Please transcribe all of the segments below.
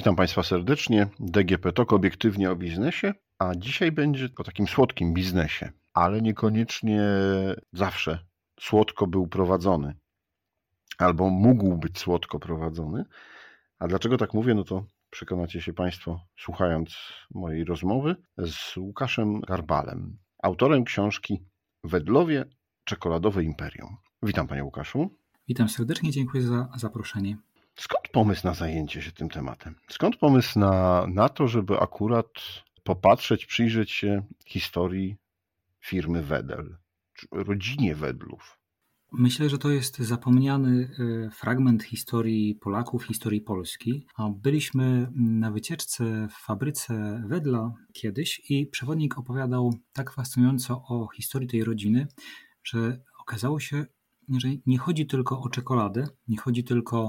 Witam Państwa serdecznie. DGP TOK obiektywnie o biznesie, a dzisiaj będzie o takim słodkim biznesie, ale niekoniecznie zawsze słodko był prowadzony, albo mógł być słodko prowadzony. A dlaczego tak mówię, no to przekonacie się Państwo słuchając mojej rozmowy z Łukaszem Garbalem, autorem książki Wedlowie Czekoladowe Imperium. Witam Panie Łukaszu. Witam serdecznie, dziękuję za zaproszenie. Skąd pomysł na zajęcie się tym tematem? Skąd pomysł na, na to, żeby akurat popatrzeć, przyjrzeć się historii firmy Wedel, rodzinie Wedlów? Myślę, że to jest zapomniany e, fragment historii Polaków, historii Polski. Byliśmy na wycieczce w fabryce Wedla kiedyś i przewodnik opowiadał tak fascynująco o historii tej rodziny, że okazało się, że nie chodzi tylko o czekoladę, nie chodzi tylko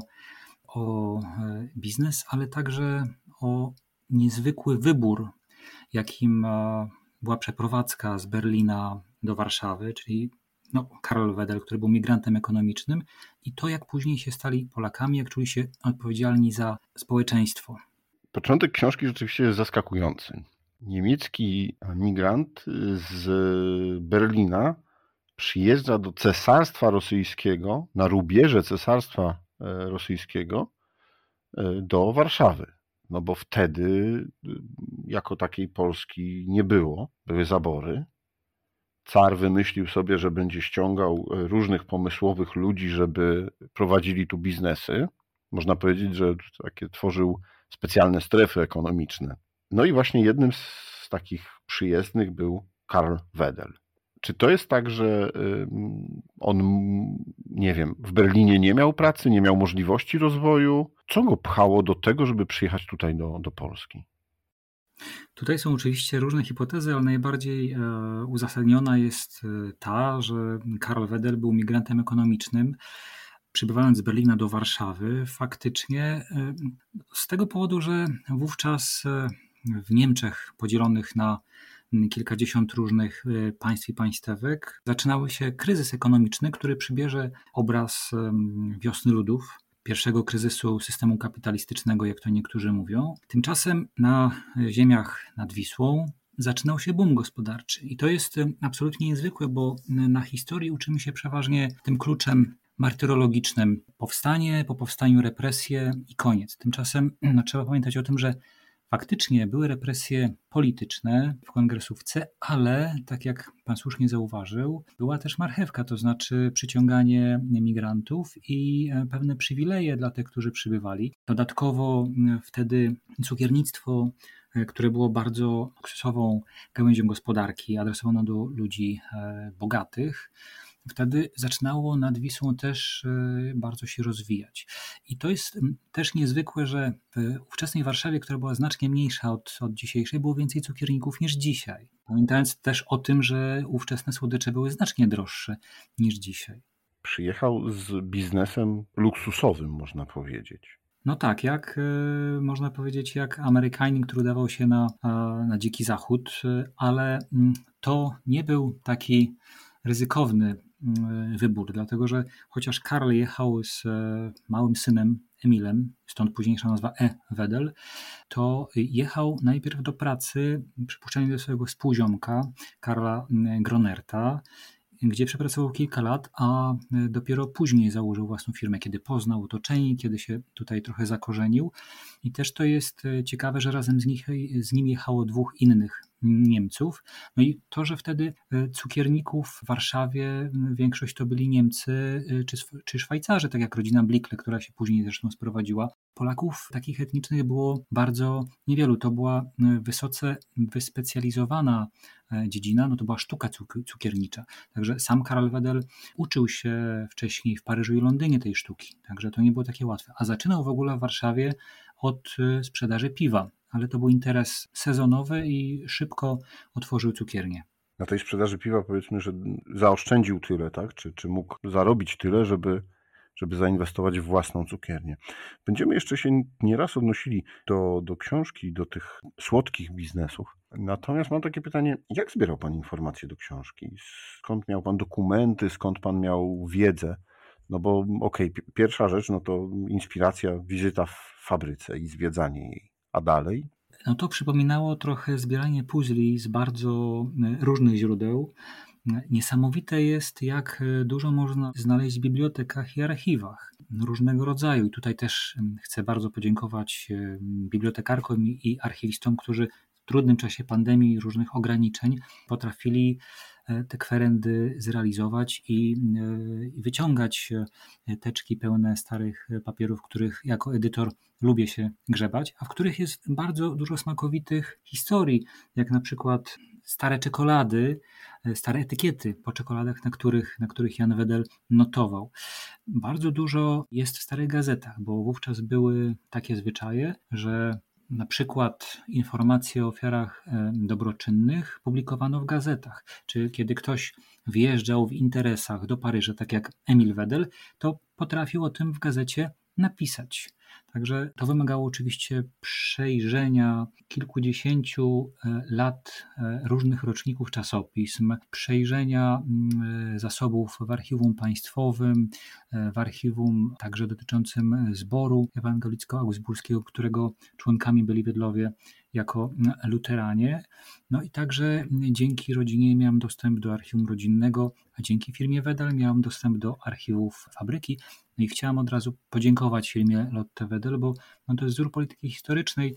o e, biznes, ale także o niezwykły wybór, jakim e, była przeprowadzka z Berlina do Warszawy, czyli no, Karol Wedel, który był migrantem ekonomicznym, i to, jak później się stali Polakami, jak czuli się odpowiedzialni za społeczeństwo. Początek książki rzeczywiście jest zaskakujący. Niemiecki migrant z Berlina przyjeżdża do Cesarstwa Rosyjskiego, na rubieże Cesarstwa Rosyjskiego, e, do Warszawy. No bo wtedy jako takiej Polski nie było, były zabory. Car wymyślił sobie, że będzie ściągał e, różnych pomysłowych ludzi, żeby prowadzili tu biznesy. Można powiedzieć, że takie tworzył specjalne strefy ekonomiczne. No i właśnie jednym z takich przyjezdnych był Karl Wedel. Czy to jest tak, że on, nie wiem, w Berlinie nie miał pracy, nie miał możliwości rozwoju? Co go pchało do tego, żeby przyjechać tutaj do, do Polski? Tutaj są oczywiście różne hipotezy, ale najbardziej e, uzasadniona jest e, ta, że Karl Wedel był migrantem ekonomicznym. Przybywając z Berlina do Warszawy, faktycznie e, z tego powodu, że wówczas w Niemczech podzielonych na kilkadziesiąt różnych państw i państewek, zaczynały się kryzys ekonomiczny, który przybierze obraz wiosny ludów, pierwszego kryzysu systemu kapitalistycznego, jak to niektórzy mówią. Tymczasem na ziemiach nad Wisłą zaczynał się boom gospodarczy. I to jest absolutnie niezwykłe, bo na historii uczymy się przeważnie tym kluczem martyrologicznym. Powstanie, po powstaniu represje i koniec. Tymczasem no, trzeba pamiętać o tym, że Faktycznie były represje polityczne w kongresówce, ale tak jak pan słusznie zauważył, była też marchewka, to znaczy przyciąganie migrantów i e, pewne przywileje dla tych, którzy przybywali. Dodatkowo wtedy cukiernictwo e, które było bardzo sukcesową gałęzią gospodarki, adresowaną do ludzi e, bogatych, wtedy zaczynało nad Wisłą też e, bardzo się rozwijać. I to jest też niezwykłe, że w ówczesnej Warszawie, która była znacznie mniejsza od, od dzisiejszej, było więcej cukierników niż dzisiaj. Pamiętając też o tym, że ówczesne słodycze były znacznie droższe niż dzisiaj. Przyjechał z biznesem luksusowym, można powiedzieć. No tak, jak y, można powiedzieć, jak Amerykanin, który dawał się na, na dziki zachód, y, ale to nie był taki ryzykowny wybór, dlatego że chociaż Karl jechał z e, małym synem Emilem, stąd późniejsza nazwa E. Wedel, to jechał najpierw do pracy, przypuszczalnie do swojego współziomka, Karla mm, Gronerta, gdzie przepracował kilka lat, a e, dopiero później założył własną firmę, kiedy poznał otoczenie, kiedy się tutaj trochę zakorzenił. I też to jest e, ciekawe, że razem z, nich, z nim jechało dwóch innych Niemców. No i to, że wtedy e, cukierników w Warszawie większość to byli Niemcy e, czy, czy Szwajcarzy, tak jak rodzina Blikle, która się później zresztą sprowadziła. Polaków takich etnicznych było bardzo niewielu. To była e, wysoce wyspecjalizowana dziedzina, no to była sztuka cukiernicza. Także sam Karl Wedel uczył się wcześniej w Paryżu i Londynie tej sztuki, także to nie było takie łatwe. A zaczynał w ogóle w Warszawie od sprzedaży piwa ale to był interes sezonowy i szybko otworzył cukiernię. Na tej sprzedaży piwa powiedzmy, że zaoszczędził tyle, tak? Czy, czy mógł zarobić tyle, żeby, żeby zainwestować w własną cukiernię. Będziemy jeszcze się nieraz odnosili do, do książki, do tych słodkich biznesów. Natomiast mam takie pytanie, jak zbierał Pan informacje do książki? Skąd miał Pan dokumenty, skąd Pan miał wiedzę No bo okej, okay, pierwsza rzecz, no to inspiracja, wizyta w fabryce i zwiedzanie jej. A dalej? No to przypominało trochę zbieranie puzli z bardzo e, różnych źródeł. Niesamowite jest, jak e, dużo można znaleźć w bibliotekach i archiwach różnego rodzaju. I tutaj też chcę bardzo podziękować e, bibliotekarkom i archiwistom, którzy w trudnym czasie pandemii i różnych ograniczeń potrafili te kwerendy zrealizować i, e, wyciągać e, teczki pełne starych papierów, których jako edytor lubię się grzebać, a w których jest bardzo dużo smakowitych historii, jak na przykład stare czekolady, stare etykiety po czekoladach, na których, na których Jan Wedel notował. Bardzo dużo jest w starych gazetach, bo wówczas były takie zwyczaje, że na przykład informacje o ofiarach e, dobroczynnych publikowano w gazetach. Czy kiedy ktoś wyjeżdżał w interesach do Paryża, tak jak Emil Wedel, to potrafił o tym w gazecie napisać. Także to wymagało oczywiście przejrzenia kilkudziesięciu e, lat e, różnych roczników czasopism, przejrzenia mm, zasobów w archiwum państwowym, e, w archiwum także dotyczącym zboru ewangelicko-augsburskiego, którego członkami byli Wedlowie jako luteranie. No i także dzięki rodzinie miałem dostęp do archiwum rodzinnego, a dzięki firmie Wedel miałem dostęp do archiwów fabryki. I chciałem od razu podziękować firmie Lotte Wedel, bo no to jest wzór polityki historycznej,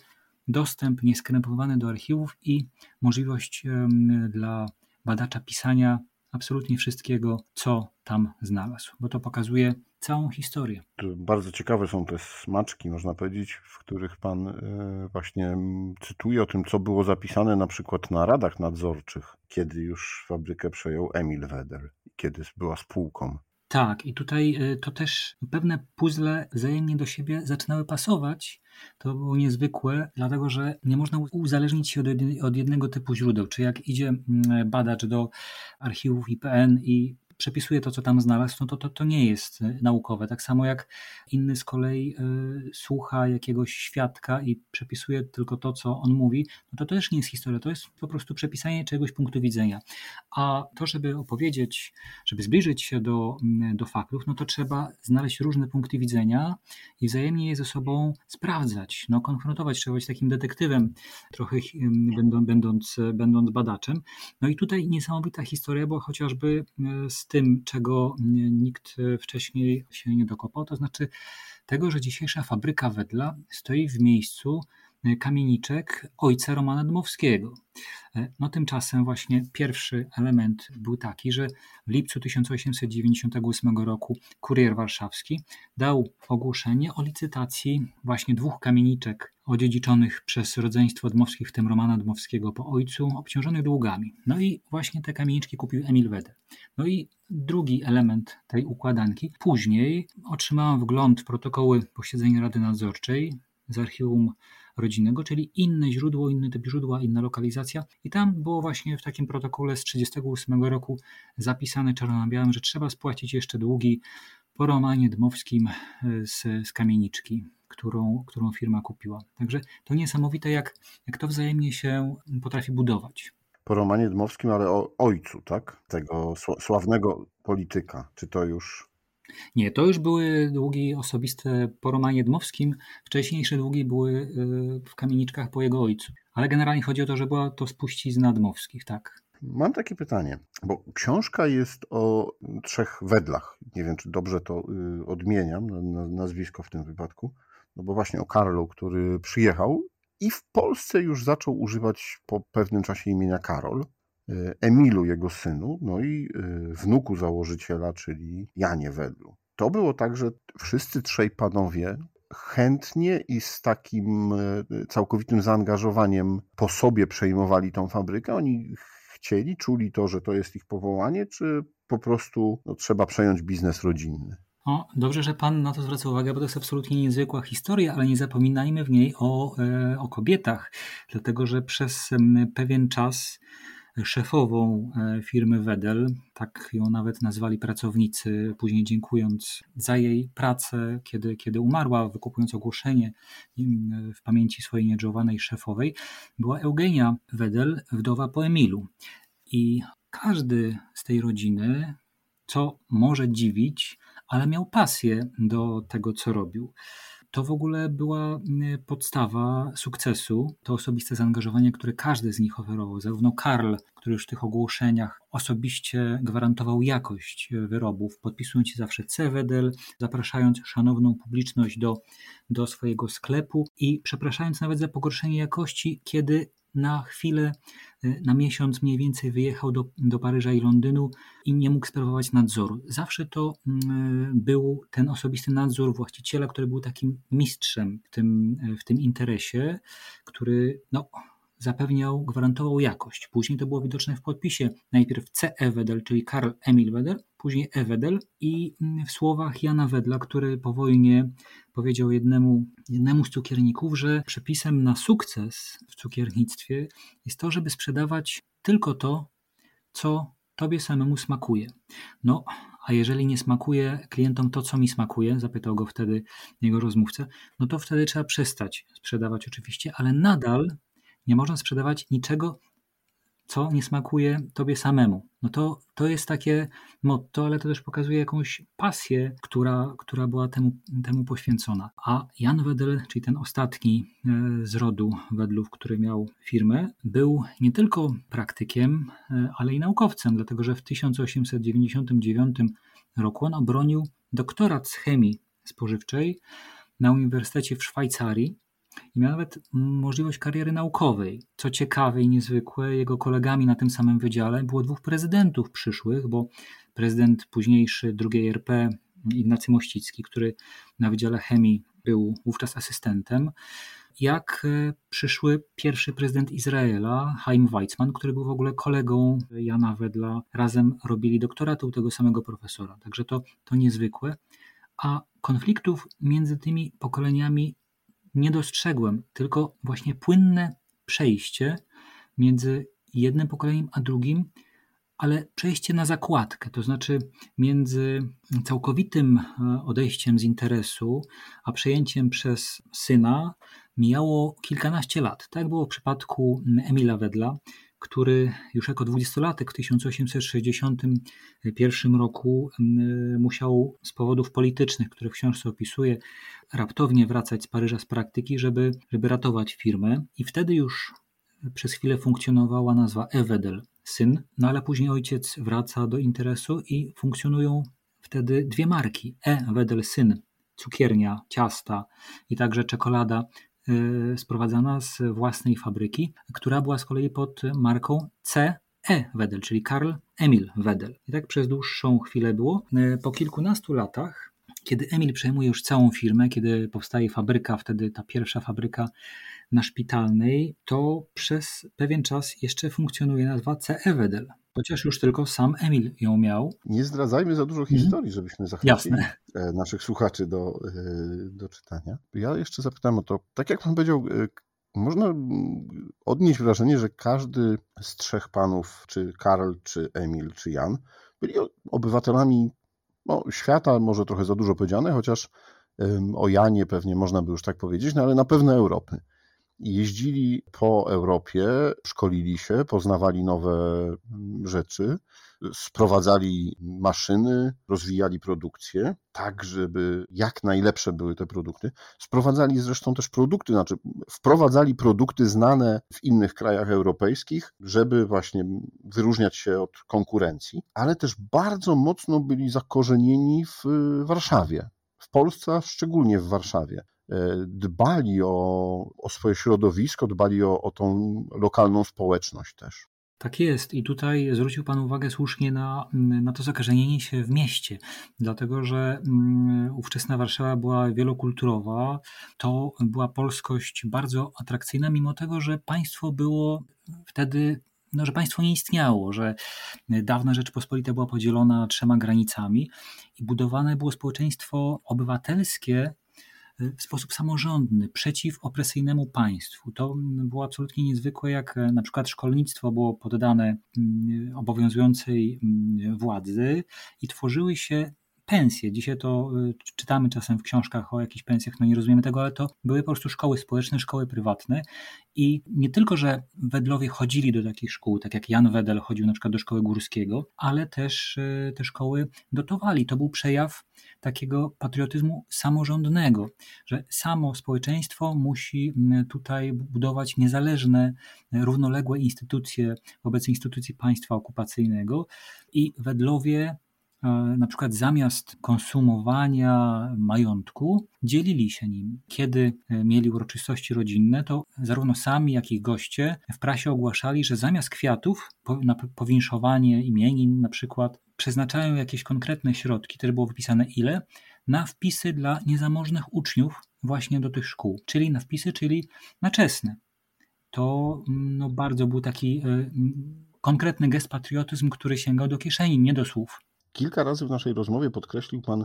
dostęp nieskrępowany do archiwów i możliwość dla badacza pisania absolutnie wszystkiego, co tam znalazł, bo to pokazuje całą historię. Bardzo ciekawe są te smaczki, można powiedzieć, w których Pan e, właśnie cytuje o tym, co było zapisane na przykład na radach nadzorczych, kiedy już fabrykę przejął Emil Weder, kiedy była spółką. Tak, i tutaj y, to też pewne puzzle wzajemnie do siebie zaczynały pasować. To było niezwykłe, dlatego że nie można uzależnić się od jednego typu źródeł. Czy jak idzie mm, badacz do archiwów IPN i przepisuje to, co tam znalazł, no to, to to nie jest y, naukowe. Tak samo jak inny z kolei y, słucha jakiegoś świadka i przepisuje tylko to, co on mówi, no to też nie jest historia, to jest po prostu przepisanie czegoś punktu widzenia. A to, żeby opowiedzieć, żeby zbliżyć się do, do faktów, no to trzeba znaleźć różne punkty widzenia i wzajemnie je ze sobą sprawdzać, no konfrontować, trzeba być takim detektywem, trochę będąc, będąc, będąc badaczem. No i tutaj niesamowita historia, bo chociażby y, z tym, czego nikt wcześniej się nie dokopał, to znaczy tego, że dzisiejsza fabryka Wedla stoi w miejscu kamieniczek ojca Romana Dmowskiego. No tymczasem właśnie pierwszy element był taki, że w lipcu 1898 roku kurier warszawski dał ogłoszenie o licytacji właśnie dwóch kamieniczek odziedziczonych przez rodzeństwo Dmowskich, w tym Romana Dmowskiego po ojcu, obciążonych długami. No i właśnie te kamieniczki kupił Emil Wedel. No i drugi element tej układanki. Później otrzymałem wgląd w protokoły posiedzenia Rady Nadzorczej z archiwum rodzinnego, czyli inne źródło, inny typ źródła, inna lokalizacja. I tam było właśnie w takim protokole z 1938 roku zapisane czarno na białym, że trzeba spłacić jeszcze długi po Romanie Dmowskim z, z kamieniczki, którą, którą firma kupiła. Także to niesamowite, jak, jak to wzajemnie się potrafi budować po Romanie Dmowskim, ale o ojcu, tak? Tego sławnego polityka. Czy to już nie, to już były długi osobiste po Romanie Dmowskim. Wcześniejsze długi były y, w kamieniczkach po jego ojcu. Ale generalnie chodzi o to, że była to spuścizna Dmowskich, tak. Mam takie pytanie, bo książka jest o trzech wedlach. Nie wiem, czy dobrze to y, odmieniam, nazwisko w tym wypadku. No bo właśnie o Karlu, który przyjechał i w Polsce już zaczął używać po pewnym czasie imienia Karol. E, Emilu, jego synu, no i e, wnuku założyciela, czyli Janie Wedlu. To było tak, że wszyscy trzej panowie chętnie i z takim e, całkowitym zaangażowaniem po sobie przejmowali tą fabrykę. Oni chcieli, czuli to, że to jest ich powołanie, czy po prostu no, trzeba przejąć biznes rodzinny? Dobrze, że Pan na to zwraca uwagę, bo to jest absolutnie niezwykła historia, ale nie zapominajmy w niej o, o kobietach, dlatego że przez pewien czas szefową e, firmy Wedel, tak ją nawet nazwali pracownicy, później dziękując za jej pracę, kiedy, kiedy umarła, wykupując ogłoszenie w pamięci swojej nieodżałowanej szefowej, była Eugenia Wedel, wdowa po Emilu. I każdy z tej rodziny, co może dziwić, ale miał pasję do tego, co robił. To w ogóle była podstawa sukcesu, to osobiste zaangażowanie, które każdy z nich oferował. Zarówno Karl, który już w tych ogłoszeniach osobiście gwarantował jakość wyrobów, podpisując się zawsze Cewedel, zapraszając szanowną publiczność do, do swojego sklepu i przepraszając nawet za pogorszenie jakości, kiedy na chwilę, y, na miesiąc mniej więcej wyjechał do, do Paryża i Londynu i nie mógł sprawować nadzoru. Zawsze to mm, był ten osobisty nadzór właściciela, który był takim mistrzem w tym, w tym interesie, który no, zapewniał, gwarantował jakość. Później to było widoczne w podpisie. Najpierw C.E. Wedel, czyli Karl Emil Wedel, później E. Wedel i w słowach Jana Wedla, który po wojnie powiedział jednemu, jednemu z cukierników, że przepisem na sukces w cukiernictwie jest to, żeby sprzedawać tylko to, co tobie samemu smakuje. No, a jeżeli nie smakuje klientom to, co mi smakuje, zapytał go wtedy jego rozmówca, no to wtedy trzeba przestać sprzedawać oczywiście, ale nadal nie można sprzedawać niczego, co nie smakuje tobie samemu. No to, to jest takie motto, ale to też pokazuje jakąś pasję, która, która była temu, temu poświęcona. A Jan Wedel, czyli ten ostatni e, z rodu Wedlów, który miał firmę, był nie tylko praktykiem, e, ale i naukowcem, dlatego że w 1899 roku on obronił doktorat z chemii spożywczej na Uniwersytecie w Szwajcarii i miał nawet możliwość kariery naukowej. Co ciekawe i niezwykłe, jego kolegami na tym samym wydziale było dwóch prezydentów przyszłych, bo prezydent późniejszy II RP, Ignacy Mościcki, który na Wydziale Chemii był wówczas asystentem, jak e, przyszły pierwszy prezydent Izraela, Chaim Weizmann, który był w ogóle kolegą Jana Wedla. Razem robili doktorat u tego samego profesora. Także to, to niezwykłe. A konfliktów między tymi pokoleniami nie dostrzegłem, tylko właśnie płynne przejście między jednym pokoleniem a drugim, ale przejście na zakładkę, to znaczy między całkowitym e, odejściem z interesu, a przejęciem przez syna mijało kilkanaście lat. Tak było w przypadku Emila Wedla, który już jako dwudziestolatek w 1861 roku musiał z powodów politycznych, które w książce opisuje, raptownie wracać z Paryża z praktyki, żeby, żeby ratować firmę. I wtedy już przez chwilę funkcjonowała nazwa Evedel, syn, no ale później ojciec wraca do interesu i funkcjonują wtedy dwie marki: E. Wedel syn, cukiernia, ciasta i także czekolada sprowadzana z własnej fabryki, która była z kolei pod marką C. E. Wedel, czyli Karl Emil Wedel. I tak przez dłuższą chwilę było. Y, po kilkunastu latach, kiedy Emil przejmuje już całą firmę, kiedy powstaje fabryka, wtedy ta pierwsza fabryka na szpitalnej, to przez pewien czas jeszcze funkcjonuje nazwa C.E. Wedel. Chociaż już tylko sam Emil ją miał. Nie zdradzajmy za dużo mhm. historii, żebyśmy zachęcili Jasne. E, naszych słuchaczy do, e, do czytania. Ja jeszcze zapytam o to, tak jak pan powiedział, e, można odnieść wrażenie, że każdy z trzech panów, czy Karl, czy Emil, czy Jan, byli obywatelami no, świata, może trochę za dużo powiedziane, chociaż o Janie pewnie można by już tak powiedzieć, no ale na pewno Europy. Jeździli po Europie, szkolili się, poznawali nowe rzeczy, sprowadzali maszyny, rozwijali produkcję, tak żeby jak najlepsze były te produkty. Sprowadzali zresztą też produkty, znaczy wprowadzali produkty znane w innych krajach europejskich, żeby właśnie wyróżniać się od konkurencji, ale też bardzo mocno byli zakorzenieni w Warszawie. W Polsce, a szczególnie w Warszawie. E, dbali o, o swoje środowisko, dbali o, o tą lokalną społeczność też. Tak jest. I tutaj zwrócił Pan uwagę słusznie na, na to zakażenie się w mieście, dlatego że um, ówczesna Warszawa była wielokulturowa. To była polskość bardzo atrakcyjna, mimo tego, że państwo było wtedy no, że państwo nie istniało, że dawna Rzeczpospolita była podzielona trzema granicami i budowane było społeczeństwo obywatelskie w sposób samorządny, przeciw opresyjnemu państwu. To było absolutnie niezwykłe, jak e, na przykład szkolnictwo było poddane mm, obowiązującej mm, władzy i tworzyły się pensje. Dzisiaj to y, czytamy czasem w książkach o jakichś pensjach, no nie rozumiemy tego, ale to były po prostu szkoły społeczne, szkoły prywatne i nie tylko, że Wedlowie chodzili do takich szkół, tak jak Jan Wedel chodził na przykład do szkoły górskiego, ale też y, te szkoły dotowali. To był przejaw takiego patriotyzmu samorządnego, że samo społeczeństwo musi tutaj budować niezależne, równoległe instytucje wobec instytucji państwa okupacyjnego i Wedlowie na przykład zamiast konsumowania majątku, dzielili się nim. Kiedy e, mieli uroczystości rodzinne, to zarówno sami, jak i goście w prasie ogłaszali, że zamiast kwiatów na powinszowanie imienin na przykład przeznaczają jakieś konkretne środki, też było wypisane ile, na wpisy dla niezamożnych uczniów właśnie do tych szkół, czyli na wpisy, czyli na czesne. To mm, no, bardzo był taki y, konkretny gest patriotyzm, który sięgał do kieszeni, nie do słów. Kilka razy w naszej rozmowie podkreślił Pan,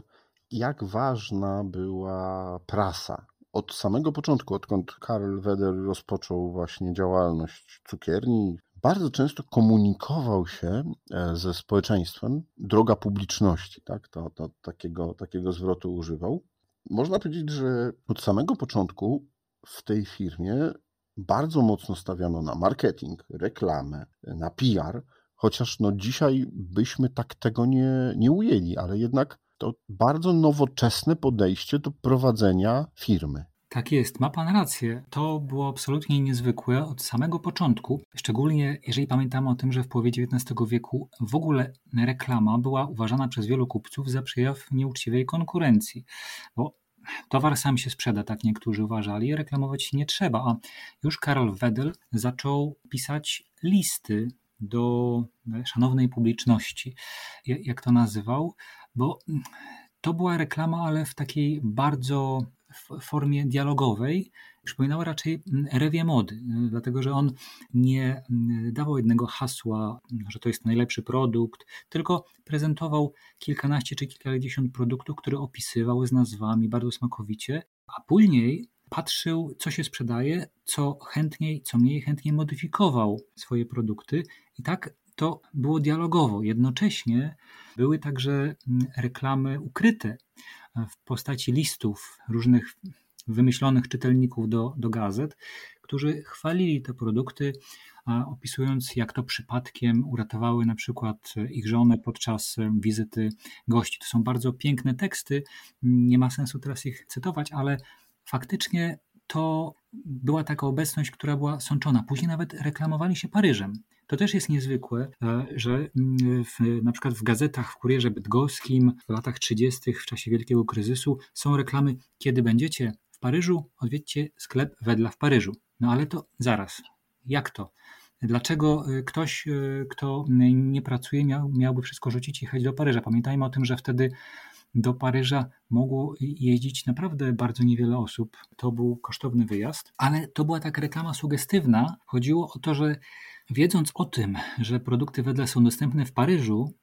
jak ważna była prasa. Od samego początku, odkąd Karl Weder rozpoczął właśnie działalność cukierni, bardzo często komunikował się e, ze społeczeństwem, droga publiczności, tak? to, to, takiego, takiego zwrotu używał. Można powiedzieć, że od samego początku w tej firmie bardzo mocno stawiano na marketing, reklamę, na PR, chociaż no dzisiaj byśmy tak tego nie, nie ujęli, ale jednak to bardzo nowoczesne podejście do prowadzenia firmy. Tak jest, ma Pan rację. To było absolutnie niezwykłe od samego początku, szczególnie jeżeli pamiętamy o tym, że w połowie XIX wieku w ogóle reklama była uważana przez wielu kupców za przejaw nieuczciwej konkurencji, bo towar sam się sprzeda, tak niektórzy uważali, reklamować nie trzeba. A już Karol Wedel zaczął pisać listy do szanownej publiczności, jak to nazywał, bo to była reklama, ale w takiej bardzo formie dialogowej przypominała raczej rewie mody, dlatego że on nie dawał jednego hasła, że to jest najlepszy produkt, tylko prezentował kilkanaście czy kilkadziesiąt produktów, które opisywał z nazwami bardzo smakowicie, a później patrzył, co się sprzedaje, co chętniej, co mniej chętnie modyfikował swoje produkty i tak to było dialogowo. Jednocześnie były także reklamy ukryte w postaci listów różnych wymyślonych czytelników do, do gazet, którzy chwalili te produkty, opisując, jak to przypadkiem uratowały na przykład ich żonę podczas wizyty gości. To są bardzo piękne teksty, nie ma sensu teraz ich cytować, ale faktycznie to była taka obecność, która była sączona. Później nawet reklamowali się Paryżem. To też jest niezwykłe, e, że mm, w, na przykład w gazetach w Kurierze Bydgoskim w latach 30. w czasie wielkiego kryzysu są reklamy, kiedy będziecie w Paryżu, odwiedźcie sklep Wedla w Paryżu. No ale to zaraz, jak to? Dlaczego e, ktoś, e, kto nie pracuje, miał, miałby wszystko rzucić i jechać do Paryża? Pamiętajmy o tym, że wtedy do Paryża mogło jeździć naprawdę bardzo niewiele osób. To był kosztowny wyjazd, ale to była taka reklama sugestywna. Chodziło o to, że wiedząc o tym, że produkty wedle są dostępne w Paryżu,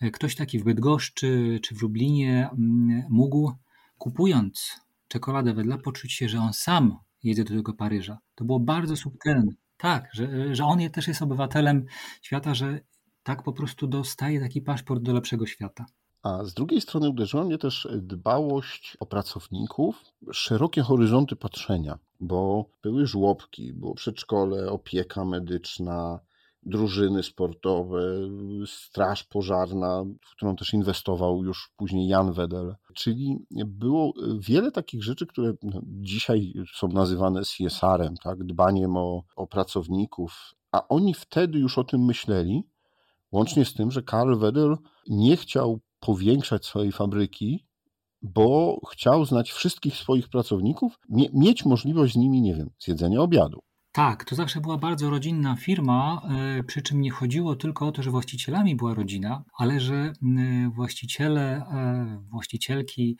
e, ktoś taki w Bydgoszczy czy w Lublinie mm, mógł kupując czekoladę wedle poczuć się, że on sam jedzie do tego Paryża. To było bardzo subtelne. Tak, że, że on też jest obywatelem świata, że tak po prostu dostaje taki paszport do lepszego świata. A z drugiej strony uderzyła mnie też dbałość o pracowników, szerokie horyzonty patrzenia, bo były żłobki, było przedszkole, opieka medyczna, drużyny sportowe, straż pożarna, w którą też inwestował już później Jan Wedel. Czyli było wiele takich rzeczy, które no, dzisiaj są nazywane CSR-em, tak? dbaniem o, o pracowników, a oni wtedy już o tym myśleli, łącznie z tym, że Karl Wedel nie chciał powiększać swojej fabryki, bo chciał znać wszystkich swoich pracowników, mie mieć możliwość z nimi, nie wiem, zjedzenia obiadu. Tak, to zawsze była bardzo rodzinna firma, e, przy czym nie chodziło tylko o to, że właścicielami była rodzina, ale że właściciele, e, właścicielki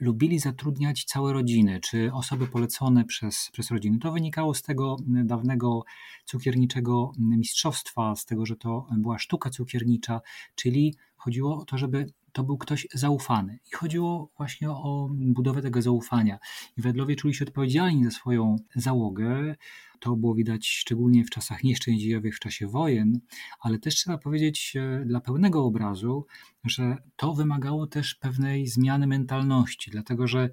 lubili zatrudniać całe rodziny, czy osoby polecone przez, przez rodziny. To wynikało z tego dawnego cukierniczego mistrzostwa, z tego, że to była sztuka cukiernicza, czyli chodziło o to, żeby to był ktoś zaufany. I chodziło właśnie o budowę tego zaufania. I Wedlowie czuli się odpowiedzialni za swoją załogę. To było widać szczególnie w czasach nieszczęśliwych, w czasie wojen, ale też trzeba powiedzieć e, dla pełnego obrazu, że to wymagało też pewnej zmiany mentalności, dlatego że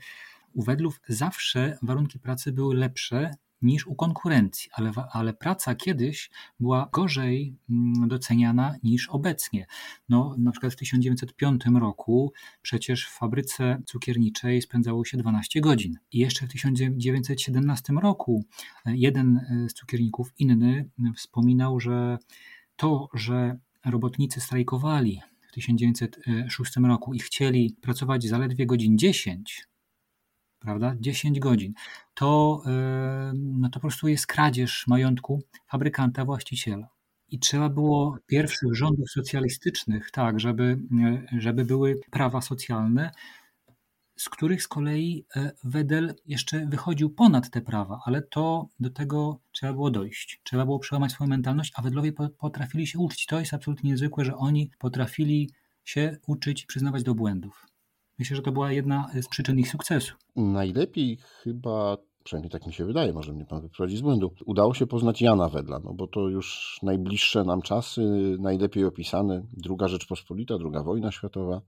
u Wedlów zawsze warunki pracy były lepsze niż u konkurencji, ale, ale praca kiedyś była gorzej mm, doceniana niż obecnie. No, na przykład w 1905 roku przecież w fabryce cukierniczej spędzało się 12 godzin. I jeszcze w 1917 roku e, jeden e, z cukierników, inny, wspominał, że to, że robotnicy strajkowali w 1906 roku i chcieli pracować zaledwie godzin 10, prawda, 10 godzin, to, e, no to po prostu jest kradzież majątku fabrykanta, właściciela. I trzeba było pierwszych rządów socjalistycznych, tak, żeby, e, żeby były prawa socjalne, z których z kolei e, Wedel jeszcze wychodził ponad te prawa, ale to do tego trzeba było dojść. Trzeba było przełamać swoją mentalność, a Wedlowie potrafili się uczyć. To jest absolutnie niezwykłe, że oni potrafili się uczyć przyznawać do błędów. Myślę, że to była jedna z przyczyn ich sukcesu. Najlepiej chyba przynajmniej tak mi się wydaje, może mnie pan wyprowadzi z błędu, udało się poznać Jana Wedla, no bo to już najbliższe nam czasy, najlepiej opisane, druga Rzeczpospolita, druga wojna światowa,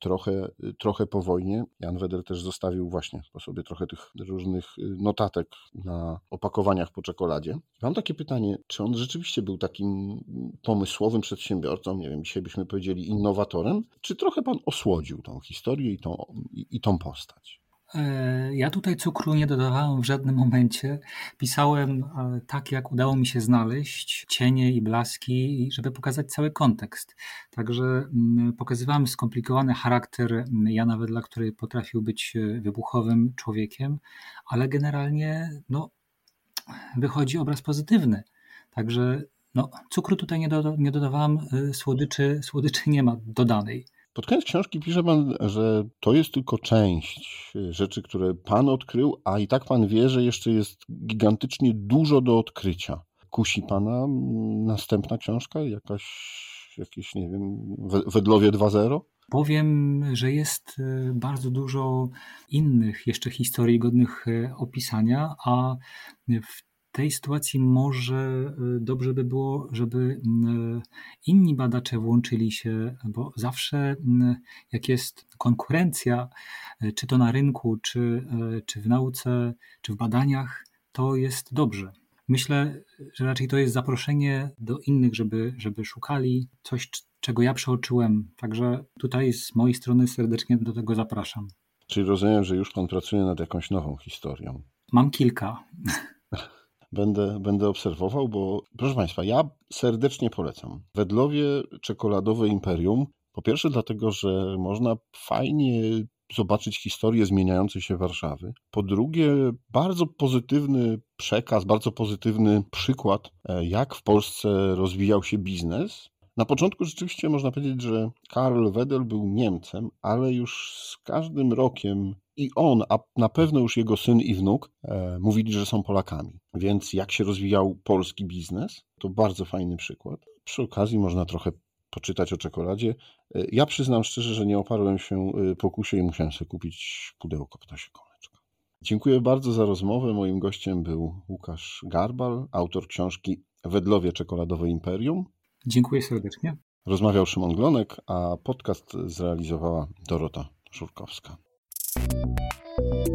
trochę, trochę po wojnie. Jan Wedel też zostawił właśnie po sobie trochę tych różnych notatek na opakowaniach po czekoladzie. Mam takie pytanie, czy on rzeczywiście był takim pomysłowym przedsiębiorcą, nie wiem, dzisiaj byśmy powiedzieli innowatorem, czy trochę pan osłodził tą historię i tą, i, i tą postać? E, ja tutaj cukru nie dodawałem w żadnym momencie. Pisałem e, tak, jak udało mi się znaleźć, cienie i blaski, żeby pokazać cały kontekst. Także mm, pokazywałem skomplikowany charakter Jana Wedla, który potrafił być e, wybuchowym człowiekiem, ale generalnie no, wychodzi obraz pozytywny. Także no, cukru tutaj nie, doda nie dodawałem, słodyczy, słodyczy nie ma dodanej. Pod koniec książki pisze pan, że to jest tylko część rzeczy, które pan odkrył, a i tak pan wie, że jeszcze jest gigantycznie dużo do odkrycia. Kusi pana następna książka? Jakaś, jakieś, nie wiem, Wedlowie 2.0? Powiem, że jest e, bardzo dużo innych jeszcze historii godnych e, opisania, a w tej sytuacji może y, dobrze by było, żeby y, inni badacze włączyli się, bo zawsze jak jest konkurencja, czy to na rynku, czy, czy w nauce, czy w badaniach, to jest dobrze. Myślę, że raczej to jest zaproszenie do innych, żeby, żeby szukali coś, czego ja przeoczyłem. Także tutaj z mojej strony serdecznie do tego zapraszam. Czyli rozumiem, że już Pan pracuje nad jakąś nową historią. Mam kilka. będę, będę obserwował, bo proszę Państwa, ja serdecznie polecam. Wedlowie czekoladowe Imperium. Po pierwsze, dlatego, że można fajnie zobaczyć historię zmieniającej się Warszawy. Po drugie, bardzo pozytywny przekaz, bardzo pozytywny przykład, e, jak w Polsce rozwijał się biznes. Na początku rzeczywiście można powiedzieć, że Karl Wedel był Niemcem, ale już z każdym rokiem i on, a na pewno już jego syn i wnuk e, mówili, że są Polakami. Więc jak się rozwijał polski biznes, to bardzo fajny przykład. Przy okazji można trochę poczytać o czekoladzie. E, ja przyznam szczerze, że nie oparłem się e, pokusie i musiałem sobie kupić pudełko ptasie koleczka. Dziękuję bardzo za rozmowę. Moim gościem był Łukasz Garbal, autor książki Wedlowie Czekoladowe Imperium. Dziękuję serdecznie. Rozmawiał Szymon Glonek, a podcast zrealizowała Dorota Żurkowska. Thank you.